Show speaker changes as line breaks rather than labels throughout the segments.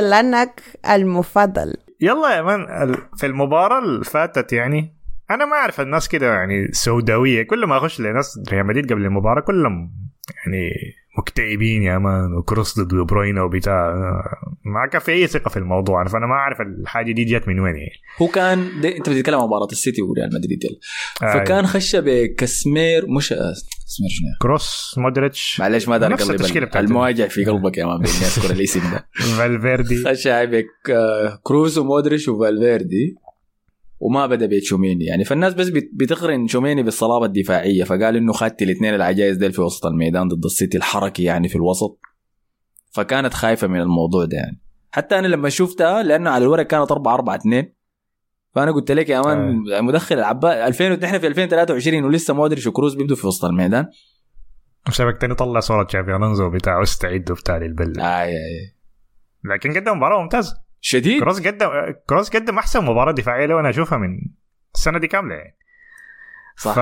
كلامك المفضل.
يلا يا ال- في المباراة اللي فاتت يعني أنا ما أعرف الناس كده يعني سوداوية كل ما أخش لناس ريال مدريد قبل المباراة كلهم يعني مكتئبين يا man وكروس ضد دي بروين وبتاع. ما كان في أي ثقة في الموضوع فانا ما أعرف الحاجة دي جت من وين يعني
هو كان دي أنت بتتكلم عن مباراة السيتي وريال مدريد يلا.
آه،
فكان خش بكاسمير مش آه، كاسمير شنو؟
كروس مودريتش.
معلش ما داري
نفس
أقلب
التشكيلة بتاعت
المواجع في قلبك يا man باني اذكر الاسم ده.
فالفيردي.
خش بك آه، كروز ومودريتش وفالفيردي. وما بدأ بتشوميني يعني فالناس بس بت- بتقرن شوميني بالصلابة الدفاعية فقال إنه خدت الاثنين العجائز ديل في وسط الميدان ضد السيتي الحركي يعني في الوسط. فكانت خايفة من الموضوع ده يعني. حتى أنا لما شفتها لأنه على الورق كانت 4 4 2 فأنا قلت لك يا man مدخل العباء 2000 نحن في 2023 ولسه مودريتش وكروز بيبدوا في وسط الميدان.
شبك تاني طلع صورة تشافي ألونزو بتاعه استعدوا بتاع للبلد
آي آي.
لكن قدم مباراة ممتازة
شديد.
كروس قدم كروس قدم أحسن مباراة دفاعية لو أنا أشوفها من السنة دي كاملة يعني.
صح.
ف...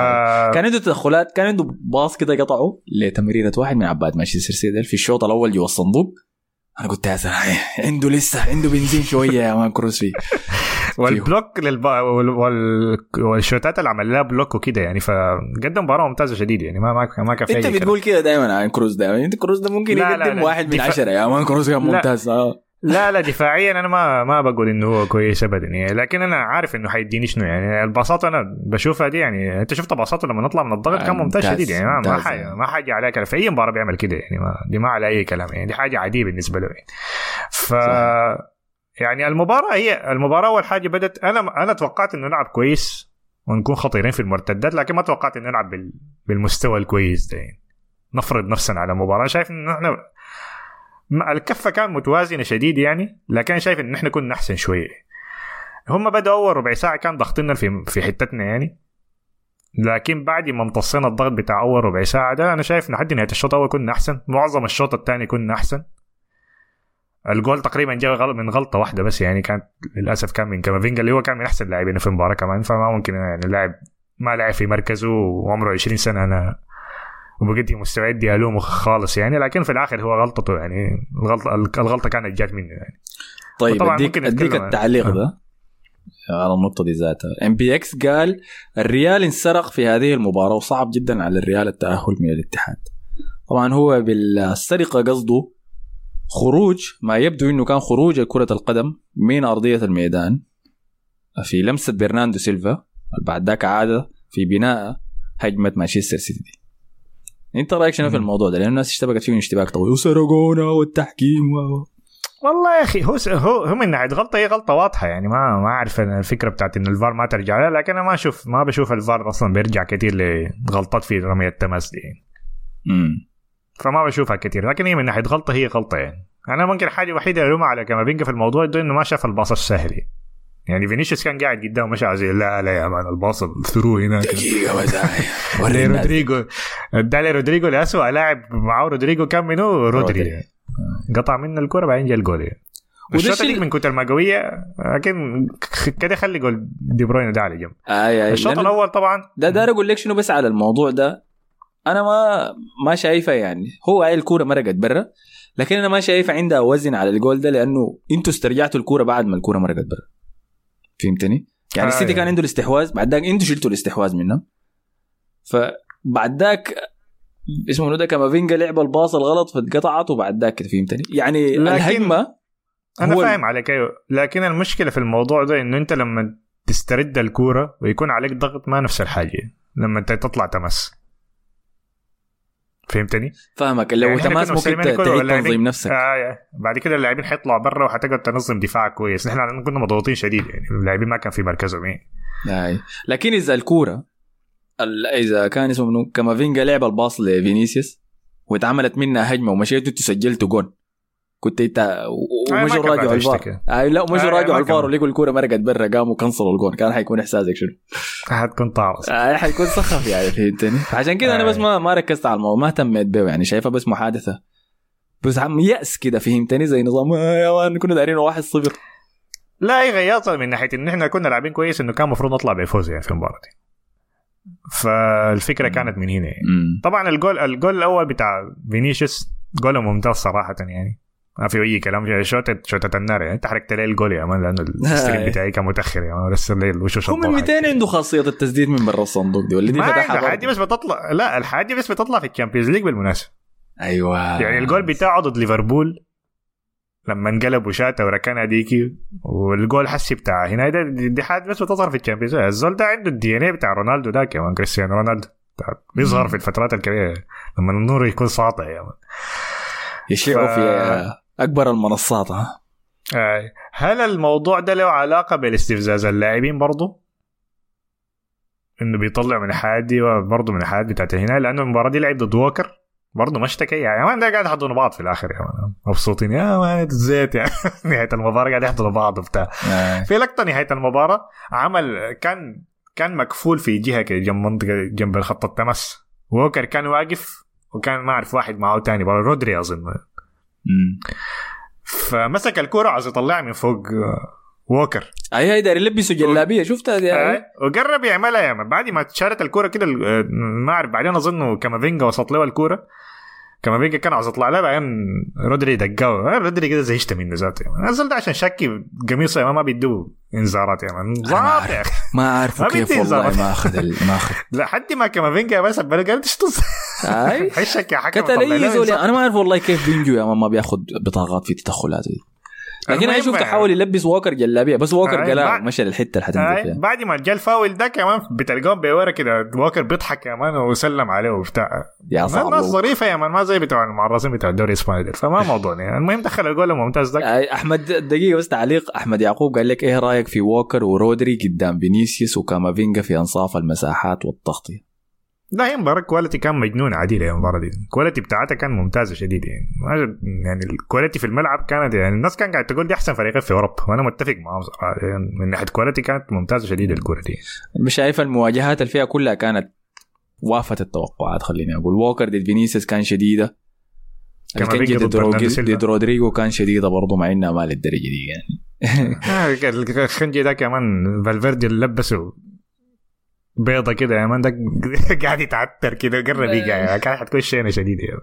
كان عنده تدخلات كان عنده pass كده قطعه لتمريرة واحد من عباد مانشستر سيتي في الشوط الأول جوا الصندوق أنا قلت يا سلام عنده لسه عنده بنزين شوية يا man كروس فيه.
وال block للب... وال... وال... وال shoot ات اللي عمل لها block وكده يعني. فقدم مباراة ممتازة شديد يعني. ما ما ما كان في
انت. بتقول كده دائما عن كروز ده. أنت كروز ده ممكن
لا،
يقدم
لا.
واحد من
دفاع-
عشرة يا man كروز كان. ممتاز. آه.
لا لا دفاعيا أنا ما ما بقول إنه هو كويس ابدا يعني لكن أنا عارف إنه حيديني شنو يعني. الباصات أنا بشوفها دي يعني أنت شفت باصاته لما نطلع من الضغط كان ممتاز شديد يعني ما ما. حاجة ما حاجة عليك في أي مباراة بيعمل كده يعني ما دي ما على أي كلام يعني دي حاجة عاديه بالنسبة له يعني. ف يعني المباراة هي المباراة أول حاجة بدت أنا أنا توقعت إنه نلعب كويس ونكون خطيرين في المرتدات لكن ما توقعت إنه نلعب بال... بالمستوى الكويس ده يعني. نفرض نفسنا على مباراة. شايف إنه إحنا الكفة كان متوازنه شديد يعني لكن شايف إن إحنا كنا أحسن شوية هم بدأوا أول ربع ساعة كان ضغطنا في في حتتنا يعني. لكن بعد ما امتصينا الضغط بتاع أول ربع ساعة ده أنا شايف لحد نهاية الشوط الأول كنا أحسن. معظم الشوط الثاني كنا أحسن. الجول تقريبا جاء من غلطة واحدة بس يعني كانت للأسف كان من كامافينجا اللي هو كان من أحسن اللاعبين في المباراة كمان. فما ممكن يعني اللاعب ما لعب في مركزه وعمره 20 سنة. أنا وبقدي مستعد الومه خالص يعني لكن في الآخر هو غلطته يعني الغلطه الغلطة كانت جات منه يعني.
طيب اديك
ممكن أديك
التعليق
آه.
ده على النقطة دي ذاتها. MBX قال الريال انسرق في هذه المباراة وصعب جدا على الريال التأهل من الاتحاد. طبعا هو بالسرقة قصده خروج ما يبدو إنه كان خروج كرة القدم من أرضية الميدان في لمسة برناندو سيلفا بعد ذاك عاد في بناء هجمة مانشستر سيتي. أنت رأيك شنو في. الموضوع ده؟ لأن الناس اشتبكت فيه اشتباك طويل وسرقونا والتحكيم و...
والله يا أخي هو هو هو من ناحية غلطة هي غلطة واضحة يعني ما ما أعرف الفكرة بتاعت إن الفار ما ترجع لها لكن أنا ما أشوف ما بشوف الفار أصلا بيرجع كثير لغلطات في رميه التماس دي يعني.
مم.
فما بشوفها كثير لكن هي من ناحية غلطة هي غلطة يعني أنا ممكن الحاجة الوحيده اللي الومها على كامافينجا في الموضوع ده إنه ما شاف ال pass السهل يعني. فينيسيوس كان قاعد قدامه مش عايز لا لا يا man ال pass ال through هناك
دقيقة بس
وري رودريجو ادى رودريجو لاسوء لاعب معاه رودريجو كان منو رودري.
رودري.
قطع منه الكرة بعدين جا الجول. يعني ديك من كتر ما قوية لكن كده خلي جول دي بروين ده على جنب.
آي آي.
الشوط الأول طبعا
ده داير أقول لك شنو بس على الموضوع ده. أنا ما ما شايفه يعني. هو هاي الكوره مرقت برا لكن أنا ما شايفه عندها وزن على الجول ده لأنه أنتوا استرجعتوا الكوره بعد ما الكوره مرقت برا. فهمتني؟ يعني
آه
السيتي كان. عنده الاستحواذ بعد ذاك أنتوا شلتوا الاستحواذ منهم فبعد ذاك اسمه منو ده كامافينجا لعب الباص الغلط فاتقطعت وبعد ذاك كده فهمتني؟ يعني
لكن-
الهجمة أنا
فاهم عليك أيوه. لكن المشكلة في الموضوع ده إنه أنت لما تسترد الكورة ويكون عليك ضغط ما نفس الحاجة لما أنت تطلع تمس فهمتني؟
فاهمك. لو
يعني
تماس ممكن تعيد تنظيم نفسك.
آه. بعد كده اللاعبين حيطلعوا برا وحتقعد تنظم دفاع كويس. نحن كنا مضغوطين شديد يعني اللاعبين ما كان في مركزهم يعني
لكن إذا الكورة ال- إذا كان اسمه منو كامافينجا لعب ال pass لفينيسيوس واتعملت منها هجمة ومشيتوا أنتوا سجلتوا جون كنت انت
آه،
ومشوا راجعوا الفار. اي لا ومشوا
آه،
راجعوا الفار. ولقوا الكوره مرقت برا قاموا كنسلوا الجون كان حيكون إحساسك شنو؟
حتكون طارص
آه حيكون سخف يعني فهمتني؟ عشان كده أنا
آه.
بس ما ما ركزت على الموضوع ما اهتميت به يعني شايفها بس محادثة بس عم يأس كده فهمتني زي نظام آه يا man كنا دايرين واحد صفر
لا هي غياطه من ناحية إن إحنا كنا لاعبين كويس إنه كان المفروض نطلع بفوز يعني في المباراة دي فالفكرة كانت من هنا يعني.
مم.
طبعا ال goal ال goal الأول بتاع فينيسيوس جول ممتاز صراحة يعني ما في أي كلام شوتة شوتة النار يعني أنت حركت لي الجول يا man لأنه ال stream بتاعي كان متأخر يا man ارسل لي الوشوش
هو من
الضوحك.
200 عنده خاصية التسديد من برا الصندوق دي ولا دي
ما
فتحها
عنده
برضه؟
حاجة بس بتطلع لا الحاجة بس بتطلع في ال Champions League
بالمناسبة أيوه
يعني الجول بتاعه ضد ليفربول لما انقلب وشاته وركنها ديكي والجول حسي بتاع هنا دي دي حاجة بس بتظهر في ال Champions الزول ده عنده ال DNA بتاع رونالدو ده كمان كريستيانو رونالدو. بيظهر في الفترات الكبيرة. لما النور يكون ساطع يا man.
يشيعوا
ف-
في أكبر المنصات ها.
هل الموضوع ده له علاقة بالاستفزاز اللاعبين برضه؟ إنه بيطلع من الحاجات دي برضه من الحاجات بتاعت هنا لأنه المباراة دي لعب ضد ووكر. برضه ما اشتكى. يعني ما ده قاعد يحضنوا بعض في الآخر يا man مبسوطين. يا man الزيت يعني. نهاية المباراة قاعد يحضنوا بعض وبتاع.
آه.
في لقطة نهاية المباراة عمل كان كان مكفول في جهة كده جنب منطقة جنب خط التماس ووكر كان واقف وكان ما أعرف واحد معه تاني برا رودري
أظن.
فمسك الكرة عايز يطلعها من فوق. ووكر.
أي هاي داير يلبسوا جلابية شفتها دي
آه، وقرب يعملها يا man بعد ما شالت الكرة كده ما أعرف بعدين أظن كامافينجا وسط له الكرة كامافينجا كان عاوز يطلع لها بعدين رودري دقاه رودري كده زهشت منه ذاته يا نزل ده عشان شكي قميصه يا ما بيدوه إنذارات يا مان
ما
ظابط يا أخي.
ما
ما
كيف والله. ما أخذ ال- ما أخذ.
لا حد ما كامافينجا بس قال تشتوز
أي.
حشك يا حكم
قتل اي زول. أنا ما أعرف والله كيف بينجو يا ما بياخذ بطاقات في تدخلات دي لكن
أنا
شفته. حاول يلبس ووكر جلابية بس ووكر قلع مشى للحتة اللي حتنزل فيها.
بعد ما جاء الفاول ده كمان بتلقاهم بورا كده ووكر بيضحك يا man وسلم عليه وبتاع.
يا
ناس
صعب
ظريفة يا مان ما زي بتوع المعرضين بتوع الدوري الاسباني فما موضوعنا. يعني المهم دخل الجول الممتاز ده.
أحمد دقيقة بس تعليق. أحمد يعقوب قال لك إيه رأيك في ووكر ورودري قدام فينيسيوس وكامافينجا في أنصاف المساحات والتغطية؟
لا هي مباراة quality كان مجنون عديل يا المباراة دي. ال quality بتاعتها كان ممتازة شديد يعني. يعني ال quality في الملعب كانت يعني الناس كان قاعد تقول دي أحسن فريقين في أوروبا وأنا متفق معاهم صراحة يعني من ناحية quality كانت ممتازة شديد الكورة دي
مش شايف المواجهات اللي فيها كلها كانت وافت التوقعات خليني أقول. ووكر ضد فينيسيوس كان
شديدة.
أكانجي
ضد.
ضد رودريجو كان شديدة برضه مع إنها ما للدرجة دي يعني.
آه، أكانجي ده كمان فالفيردي اللي لبسه بيضة كده يا man ده قاعد يتعتر كده قرب يجي يعني كانت حتكون شينة شديدة يعني.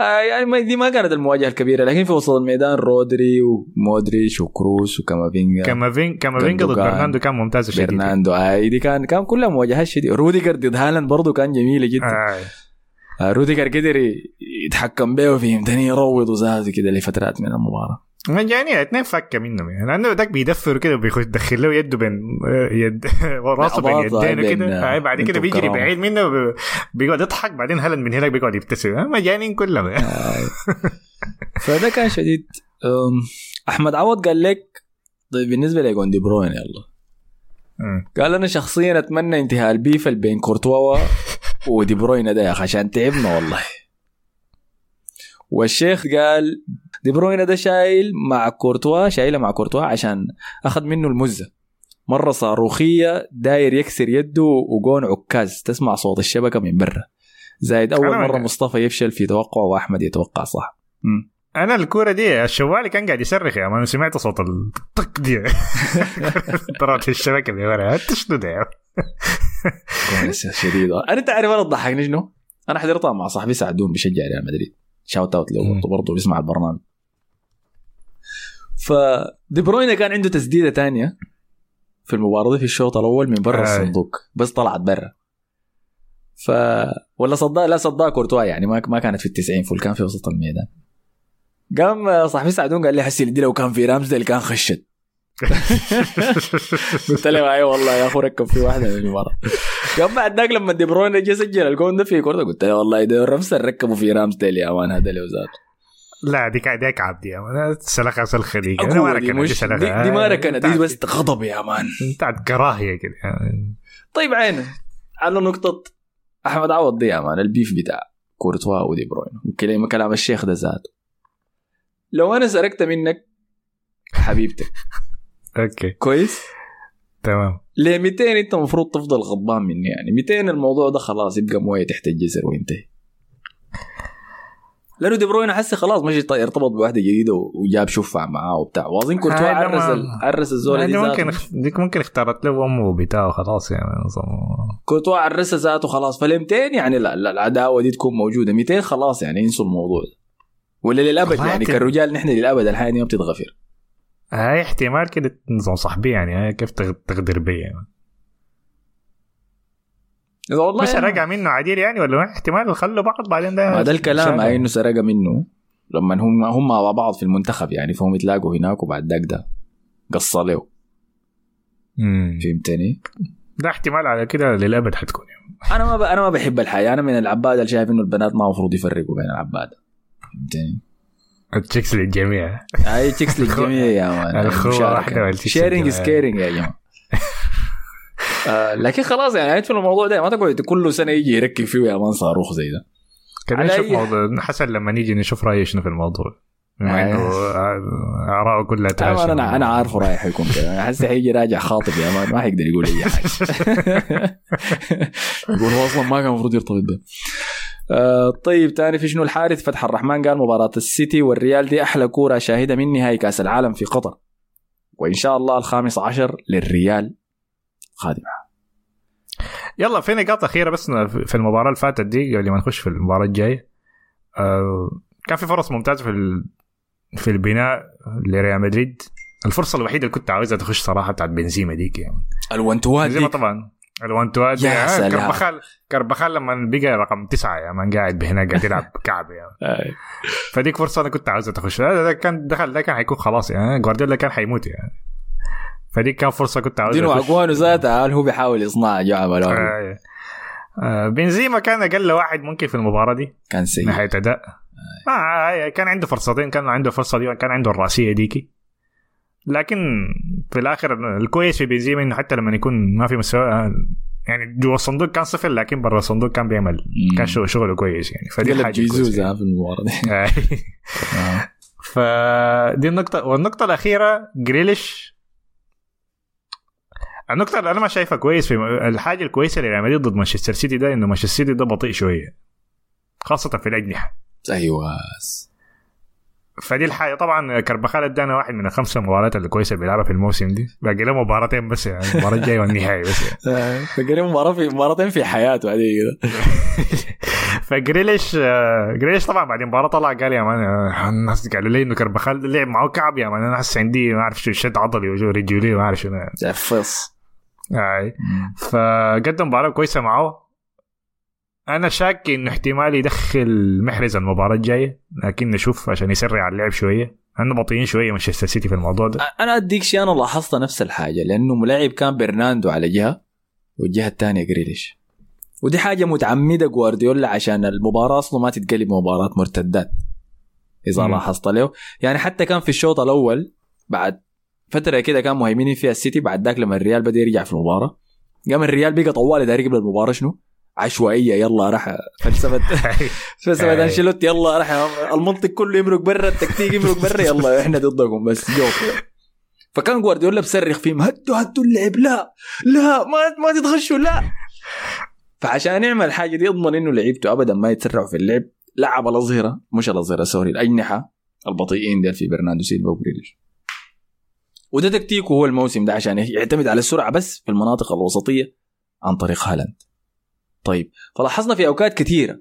آه يعني دي ما كانت المواجهة الكبيرة لكن في وسط الميدان رودري ومودريتش وكروس وكامافينجا
كامافين كامافينجا ضد. برناندو كان ممتازة شديدة
برناندو آه دي كان كان كلها مواجهات شديدة روديجر ضد هالاند برضه كان جميلة جدا
آه.
آه روديجر قدر يتحكم به فهمتني يروض وزاز كده لفترات من المباراة
مجانية اثنين فكة منهم يعني. لأنه ذاك بيدفر كده بيخش يدخل له يده بين يد راسه بين يدينه كده. آه، بعد كده بيجري. بعيد منه بيقعد يضحك. بعدين هالاند من هناك بيقعد يبتسم. آه، مجانين كلهم.
آه. فده كان شديد. أحمد عوض قال لك طيب بالنسبة لجون دي بروين يلا. قال أنا شخصيا أتمنى انتهاء ال beef بين كورتوا ودي بروين ده يا أخي عشان تعبنا والله. والشيخ قال دي بروين ده شايل مع كورتوا شايله مع كورتوا عشان أخذ منه المزة. مرة صاروخية داير يكسر يده وجون عكاز. تسمع صوت الشبكة من برا. زايد
أول
مرة مصطفى يفشل في توقعه وأحمد يتوقع صح. مم.
أنا الكورة دي الشوالي كان قاعد يصرخ يا مان سمعت صوت الطق دي. طلعت الشبكة اللي ورا. شنو ده؟
كويس شديد. أنا تعرف أنا تضحكني شنو؟ أنا حضرتها مع صاحبي سعدون بيشجع ريال مدريد. shout out له برضه بيسمع البرنامج. فدي بروين كان عنده تسديدة تانية في المباراة. دي في الشوط الأول من برا
آي.
الصندوق بس طلعت برا. ف ولا صدها لا صدها كورتوا يعني ما ما كانت في التسعين فول كان في وسط الميدان. قام صاحبي سعدون قال لي حسي دي لو كان في رامز كان خشت. قلت له اي والله يا اخو ركب في واحدة من المباراة. قام بعد ذاك لما دي بروين جه سجل الجون ده في كورته قلت له والله ده رمس ركبوا في رامز ديل يا مان هذا اللي وزاد
لا دي دي كعب دي يا مان سلخه سلخه دي أنا ما ركنت دي
مش دي, دي ما ركنت دي بس غضب يا مان.
بتاعت كراهية كده.
طيب عين على نقطة أحمد عوض دي يا مان البيف بتاع كورتوا ودي بروين. وكلام كلام الشيخ ده ذاته. لو أنا سرقت منك حبيبتك.
okay.
كويس؟
تمام.
لمتين أنت المفروض تفضل غضبان مني يعني. 200 الموضوع ده خلاص يبقى موية تحت الجسر وينتهي. لأنه دي بروين حسي خلاص مشي طيب ارتبط بواحده جديدة وجاب شفع معاه وبتاع. واظن كورتوا عرس عرس الزول
دي ممكن ديك ممكن اختارت له امه بتاعه خلاص يعني
كورتوا عرسها ذاته خلاص. فلمتين يعني لا, لا العداوة دي تكون موجودة. 200 خلاص يعني ينسوا الموضوع ولا
للأبد
يعني
أنت-
كالرجال نحن للأبد الحياة دي ما بتتغفر.
هاي احتمال كده نظام صاحبي يعني هاي كيف تغ- تغدر بي يعني.
إذا والله
بس
يعني
رجع منه عديل يعني ولا ما احتمال يخلوا بعض بعدين ده
ده الكلام. هاي إنه سرق منه لما هم هم مع بعض في المنتخب يعني فهم يتلاقوا هناك وبعد ذاك ده قص له. فهمتني؟
ده احتمال على كده للأبد حتكون يعني.
أنا ما ب... أنا ما بحب الحياة أنا من العباده اللي شايف إنه البنات ما المفروض يفرقوا بين العباده فهمتني؟
ال chicks للجميع
هاي chicks للجميع يا man
الخوة واحدة
sharing is
للجميع.
caring يا جماعة آه لكن خلاص يعني في الموضوع ده. ما تقعد كل سنة يجي يركب فيه يا man صاروخ زي ده.
كده نشوف موضوع؟ حسن لما نيجي نشوف رأيه شنو في الموضوع؟ بما
آه.
إنه آراءه كلها تهاشم.
أنا أنا عارفه رايح يكون كده. أنا حاسس حيجي راجع خاطب يا man ما حيقدر يقول أي حاجة. يقول هو أصلا ما كان المفروض يرتبط به آه طيب تاني في شنو؟ الحارث فتح الرحمن قال مباراة السيتي والريال دي أحلى كورة شاهدة من نهائي كأس العالم في قطر. وإن شاء الله الخامس عشر للريال. قادمة
يلا في نقاط أخيرة بس في المباراة اللي فاتت دي قبل ما نخش في المباراة الجاية. آه كان في فرص ممتازة في ال... في البناء لريال مدريد. الفرصة الوحيدة اللي كنت عاوزها تخش صراحة بتاعت بنزيما ديك يعني.
الونتوات
بنزيما
دي
طبعا. الوانتوات دي
يا سلام.
كربخال كربخال لما بقى رقم تسعة يا مان قاعد هناك قاعد يلعب كعب يعني. فديك فرصة أنا كنت عاوزها تخش. ده كان دخل ده كان حيكون خلاص يعني. جوارديولا كان حيموت يعني. فديك كان فرصة كنت عاوزها
دينو. أقوانو ذاتها هو بيحاول يصنع جوع ملون
آه، آه، بنزيما كان أقل واحد ممكن في المباراة دي.
كان سيء.
ناحيه أداء. آه. كان عنده فرصتين كان عنده فرصة دي كان عنده الرأسية ديكي. لكن في الآخر الكويس في بنزيما إنه حتى لما يكون ما في مستوى يعني جوا الصندوق كان صفر لكن برا الصندوق كان بيعمل. كان شغ- شغله كويس يعني. فدي حاجة
جيزوز آه، في المباراة دي.
يعني.
آه.
فدي النقطة والنقطة الأخيرة جريليش النقطة اللي أنا ما شايفها كويس في الحاجة الكويسة لريال مدريد ضد مانشستر سيتي ده إنه مانشستر سيتي ده بطيء شوية خاصة في الأجنحة.
أيوه
فدي الحاجة. طبعا كربخال ادانا واحد من الخمسة مباريات الكويسة اللي بيلعبها في الموسم دي. باقي له مباراتين بس يعني المباراة الجاية والنهائي بس يعني.
فقال مباراة في مباراتين في حياته بعدين كده.
فجريليش آه، جريليش طبعا بعد المباراة طلع قال يا مان آه، الناس قالوا لي إنه كربخال لعب معه كعب يا مان. أنا هسه عندي ما أعرف شو شد عضلي وجو رجولي ما أعرف شنو
زي
هاي فقدم مباراة كويسة معه. أنا شاك إنه احتمال يدخل محرز المباراة الجاية لكن نشوف عشان يسرع على اللعب شوية. لأنه بطيئين شوية مانشستر سيتي في الموضوع ده.
أنا أديك شيء أنا لاحظت نفس الحاجة لأنه ملاعب كان برناندو على جهة والجهة الثانية جريليش ودي حاجة متعمدة جوارديولا عشان المباراة أصلا ما تتقلب مباراة مرتدات
إذا.
لاحظت له يعني حتى كان في الشوط الأول بعد فترة كده كان مهيمنين فيها السيتي بعد ذاك لما الريال بدأ يرجع في المباراة. قام الريال بقى طوالي داري قبل المباراة شنو؟ عشوائية يلا راح فلسفة.
فلسفة.
أنشيلوتي يلا راح المنطق كله يمرق برا التكتيك يمرق برا يلا إحنا ضدكم بس جو فكان جوارديولا بصرخ فيهم هدوا هدوا اللعب لا لا ما ما تتغشوا لا. فعشان يعمل الحاجة دي يضمن إنه لعيبته ابدا ما يتسرعوا في اللعب. لعب الأظهرة مش الأظهرة sorry الأجنحة البطيئين ديل في برناردو سيلفا وجريليش. وده تكتيكه هو الموسم ده عشان يعتمد على السرعة بس في المناطق الوسطية عن طريق هالاند. طيب فلاحظنا في أوقات كثيره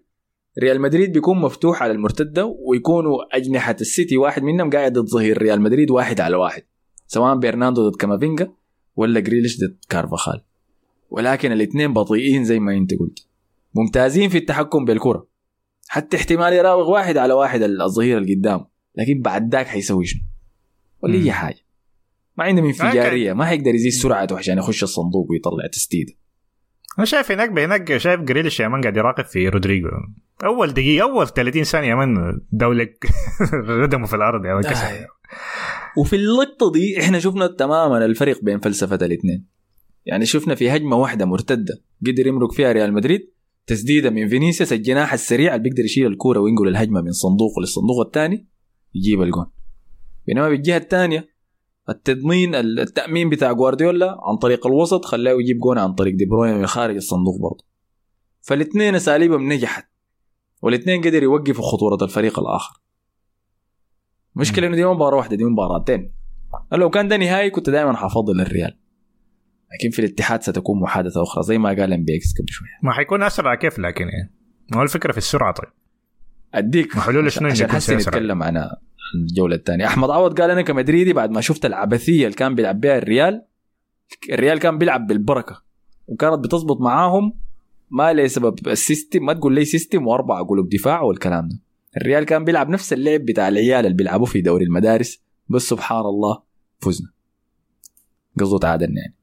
ريال مدريد بيكون مفتوح على المرتدة ويكونوا أجنحة السيتي واحد منهم قاعد ضد ظهير ريال مدريد واحد على واحد سواء برناندو ضد كامافينجا ولا جريليش ضد كارفاخال. ولكن الاثنين بطيئين زي ما انت قلت. ممتازين في التحكم بالكرة. حتى احتمال يراوغ واحد على واحد الظهير اللي قدام لكن بعد ذاك حيسوي شنو؟ ولا. اي حاجة. ما عنده انفجاريه ما حيقدر يزيد سرعته عشان يخش الصندوق ويطلع تسديده
أنا شايف هناك بهناك شايف جريليش يا man قاعد يراقب في رودريجو. أول دقيقة أول 30 ثانية يا man دولك ردموا في الأرض يا man كسر.
آه. وفي اللقطة دي إحنا شفنا تماما الفرق بين فلسفة الاثنين. يعني شفنا في هجمة واحدة مرتدة قدر يمرق فيها ريال مدريد تسديدة من فينيسيوس الجناح السريع اللي بيقدر يشيل الكورة وينقل الهجمة من صندوق للصندوق الثاني يجيب الجون. بينما بالجهة الثانية التضمين التأمين بتاع جوارديولا عن طريق الوسط خلاه يجيب جون عن طريق دي بروين من خارج الصندوق برضه. فالاثنين اساليبهم نجحت والاثنين قدر يوقفوا خطورة الفريق الآخر. مشكلة إنه دي مباراة واحدة دي مباراتين لو كان ده نهائي كنت دائما حافظل الريال. لكن في الاتحاد ستكون محادثة أخرى زي ما قال ام بي إكس قبل شوية.
ما حيكون أسرع كيف لكن يعني ما هو الفكرة في السرعة طيب.
أديك
حلول
عشان-
شنو
عشان حسي
سياسة؟
نتكلم عن الجولة الثانية. أحمد عوض قال أنا كمدريدي بعد ما شفت العبثية اللي كان بيلعب بها الريال الريال كان بيلعب بالبركة وكانت بتظبط معاهم ما لسبب ال system ما تقول لي system واربع قلوب دفاع والكلام ده. الريال كان بيلعب نفس اللعب بتاع العيال اللي بيلعبوا في دوري المدارس بس سبحان الله فزنا. قصده تعادلنا يعني.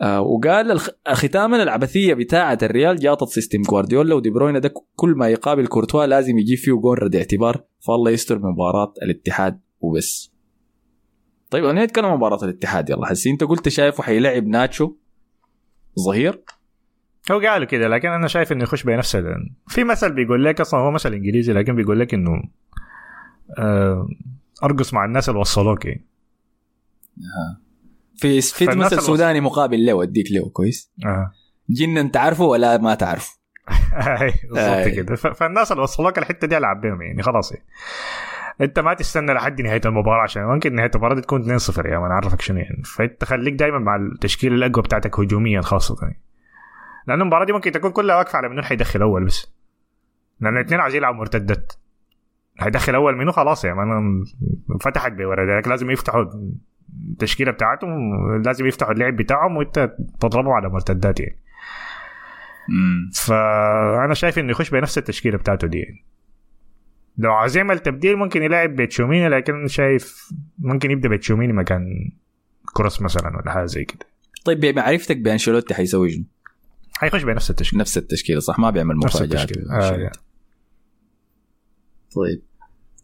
آه وقال. ختاما العبثية بتاعة الريال جاطت system جوارديولا ودي بروينا ده كل ما يقابل كورتوا لازم يجيب فيه جون رد اعتبار فالله يستر من مباراة الاتحاد وبس طيب أنا نتكلم عن مباراة الاتحاد يلا حسي انت قلت شايفه حيلعب ناتشو ظهير
هو قالوا كده لكن أنا شايف إنه يخش بنفس ال- في مثل بيقول لك أصلا هو مثل إنجليزي لكن بيقول لك إنه آه، أرقص مع الناس اللي وصلوك يعني.
في في مثل سوداني مقابل له أديك له كويس
آه.
جن أنت عارفه ولا ما تعرفه
بالضبط. كده فالناس اللي وصلوك الحتة دي ألعب بهم يعني خلاص يعني. أنت ما تستنى لحد نهاية المباراة عشان ممكن نهاية المباراة دي تكون 2-0 يا ما أنا اعرفك شنو يعني فأنت خليك دائما مع التشكيلة الأقوى بتاعتك هجوميا خاصة يعني. لأن المباراة دي ممكن تكون كلها واقفة على منو حيدخل أول بس لأن الاثنين عايزين يلعبوا مرتدات حيدخل أول منو خلاص يا مان فتحت بورا لازم يفتحوا التشكيلة بتاعتهم لازم يفتحوا اللعب بتاعهم وانت تضربهم على مرتدات يعني
مم.
فأنا شايف إنه يخش بنفس التشكيلة بتاعته دي يعني. لو عايز يعمل تبديل ممكن يلاعب بيتشوميني لكن شايف ممكن يبدأ بيتشوميني مكان كروس مثلا ولا حاجة زي كده
طيب بمعرفتك بأنشيلوتي حيسوي شنو؟
حيخش بنفس التشكيلة
نفس التشكيلة صح ما بيعمل
مفاجآت آه
أنشيلوتي. طيب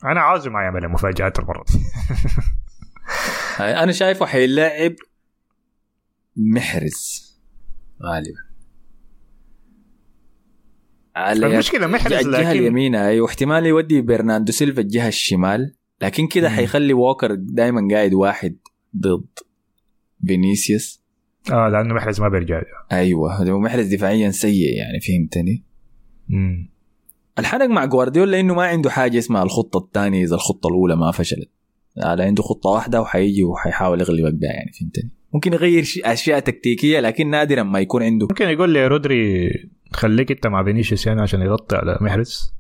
أنا عاوزه ما يعمل مفاجآت المرة دي
أنا شايفه حيلاعب محرز غالبا. على
المشكلة محرز
الجهه
لكن
اليمين اي واحتمال يودي برناندو سيلفا الجهة الشمال لكن كده. حيخلي ووكر دائما قاعد واحد ضد فينيسيوس.
آه لأنه محرز ما بيرجع.
أيوه هو محرز دفاعيا سيء يعني فهمتني؟
مم.
الحرق مع جوارديولا إنه ما عنده حاجة اسمها الخطة الثانية إذا الخطة الأولى ما فشلت. على عنده خطة واحدة وحيجي وحيحاول يغلبك بها يعني فهمتني؟ ممكن يغير شي- أشياء تكتيكية لكن نادرا ما يكون عنده.
ممكن يقول لي رودري خليك أنت مع فينيسيوس يعني عشان يغطي على محرز.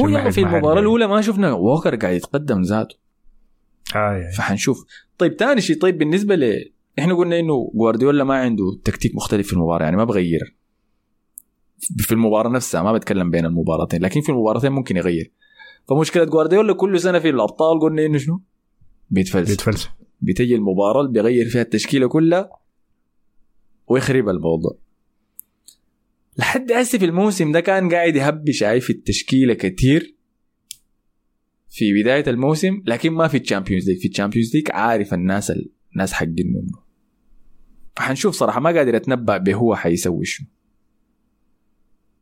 هو يعني في
المباراة.
الأولى ما شفنا ووكر قاعد يتقدم ذاته.
آه يعني.
فحنشوف. طيب ثاني شيء طيب بالنسبة ل إحنا قلنا إنه جوارديولا ما عنده تكتيك مختلف في المباراة يعني ما بغير. في المباراة نفسها ما بتكلم بين المباراتين لكن في المباراتين ممكن يغير. فمشكلة جوارديولا كل سنة في الأبطال قلنا إنه شنو؟ بيتفلسف.
بيتفلسف.
بتجي المباراة اللي بيغير فيها التشكيلة كلها ويخرب الموضوع. لحد هسه في الموسم ده كان قاعد يهبش عاي في التشكيلة كتير في بداية الموسم لكن ما في ال Champions League في ال Champions League عارف الناس الناس حقين منه. فحنشوف صراحة ما قادر أتنبأ بهو حيسوي شنو.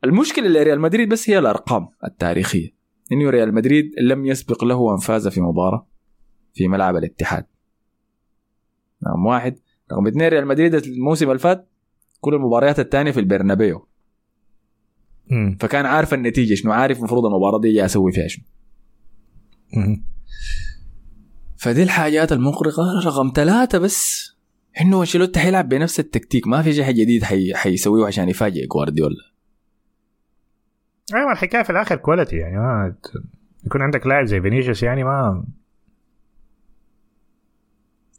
المشكلة لريال مدريد بس هي الأرقام التاريخية. انه ريال مدريد لم يسبق له ان فاز في مباراة في ملعب الاتحاد. رقم واحد. رقم اثنين ريال مدريد الموسم اللي فات كل المباريات الثانية في البرنابيو. فكان عارف النتيجة شنو عارف المفروض المباراة دي أسوي فيها شنو. فدي الحاجات المفرقة. رقم ثلاثة بس إنه أنشيلوتي حيلعب بنفس التكتيك. ما في شيء جديد حي... حيسويه عشان يفاجئ جوارديولا.
أيوه الحكاية في الآخر quality يعني ما يكون عندك لاعب زي فينيسيوس يعني ما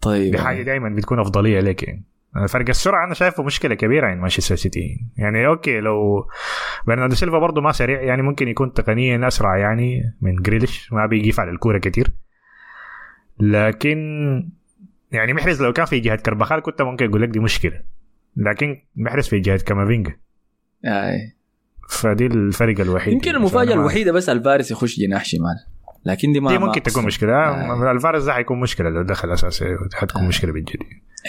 طيب.
دي حاجة دائما بتكون أفضلية لك يعني. فرق السرعة أنا شايفه مشكلة كبيرة عند مانشستر سيتي. يعني okay لو برناردو سيلفا برضه ما سريع يعني ممكن يكون تقنيا أسرع يعني من جريليش ما بيجي على الكورة كتير. لكن يعني محرز لو كان في جهة كربخال كنت ممكن أقول لك دي مشكلة. لكن محرز في جهة كامافينجا.
آه.
فدي الفرق الوحيد
يمكن
يعني. المفاجأة ما-
الوحيدة بس الفارس يخش جناح شمال لكن دي ما
دي
ما
ممكن تكون
أقصد.
مشكلة
آه.
الفارس ده حيكون مشكلة لو دخل اساسي حتكون
آه.
مشكلة بالجد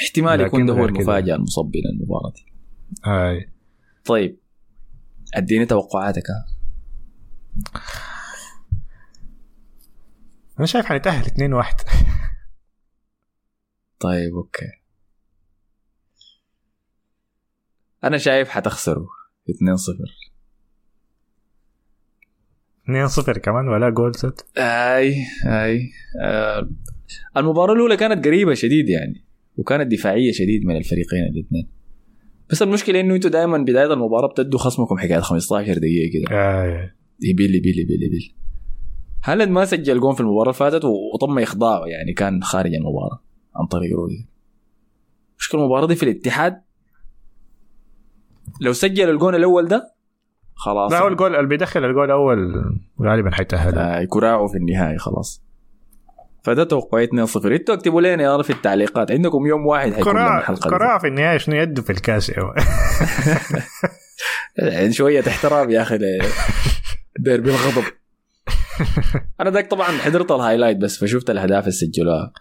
احتمال يكون ده هو. المفاجأة المصبه للمباراه دي
هاي
طيب أديني توقعاتك.
أنا شايف حنتأهل 2 1
طيب أوكي أنا شايف حتخسروا 2-0
2 0 كمان ولا جول ست.
أي أي. آه المباراة الأولى كانت قريبة شديد يعني وكانت دفاعية شديد من الفريقين الاثنين بس المشكلة إنه أنتوا دائما بداية المباراة بتدوا خصمكم حكاية 15 دقيقة كده.
آه.
يبيل يبيل يبيل يبيل هالاند ما سجل جون في المباراة اللي فاتت وطم اخضاع يعني كان خارج المباراة عن طريق رودي مشكلة المباراة دي في الاتحاد. لو سجل الجون الأول ده خلاص.
لا هو الجول اللي بيدخل الجول الأول غالبا حيتأهل.
آه يكراعوا في النهاية خلاص. فده توقعي 2-0 إنتوا اكتبوا لنا يا في التعليقات. عندكم يوم واحد حيكون
قراءة
الحلقة.
قراءة في النهاية شنو يده في الكاس
يعني شوية احترام يا أخي ديربي الغضب أنا ذاك طبعا حضرت الهايلايت بس فشفت الأهداف اللي سجلوها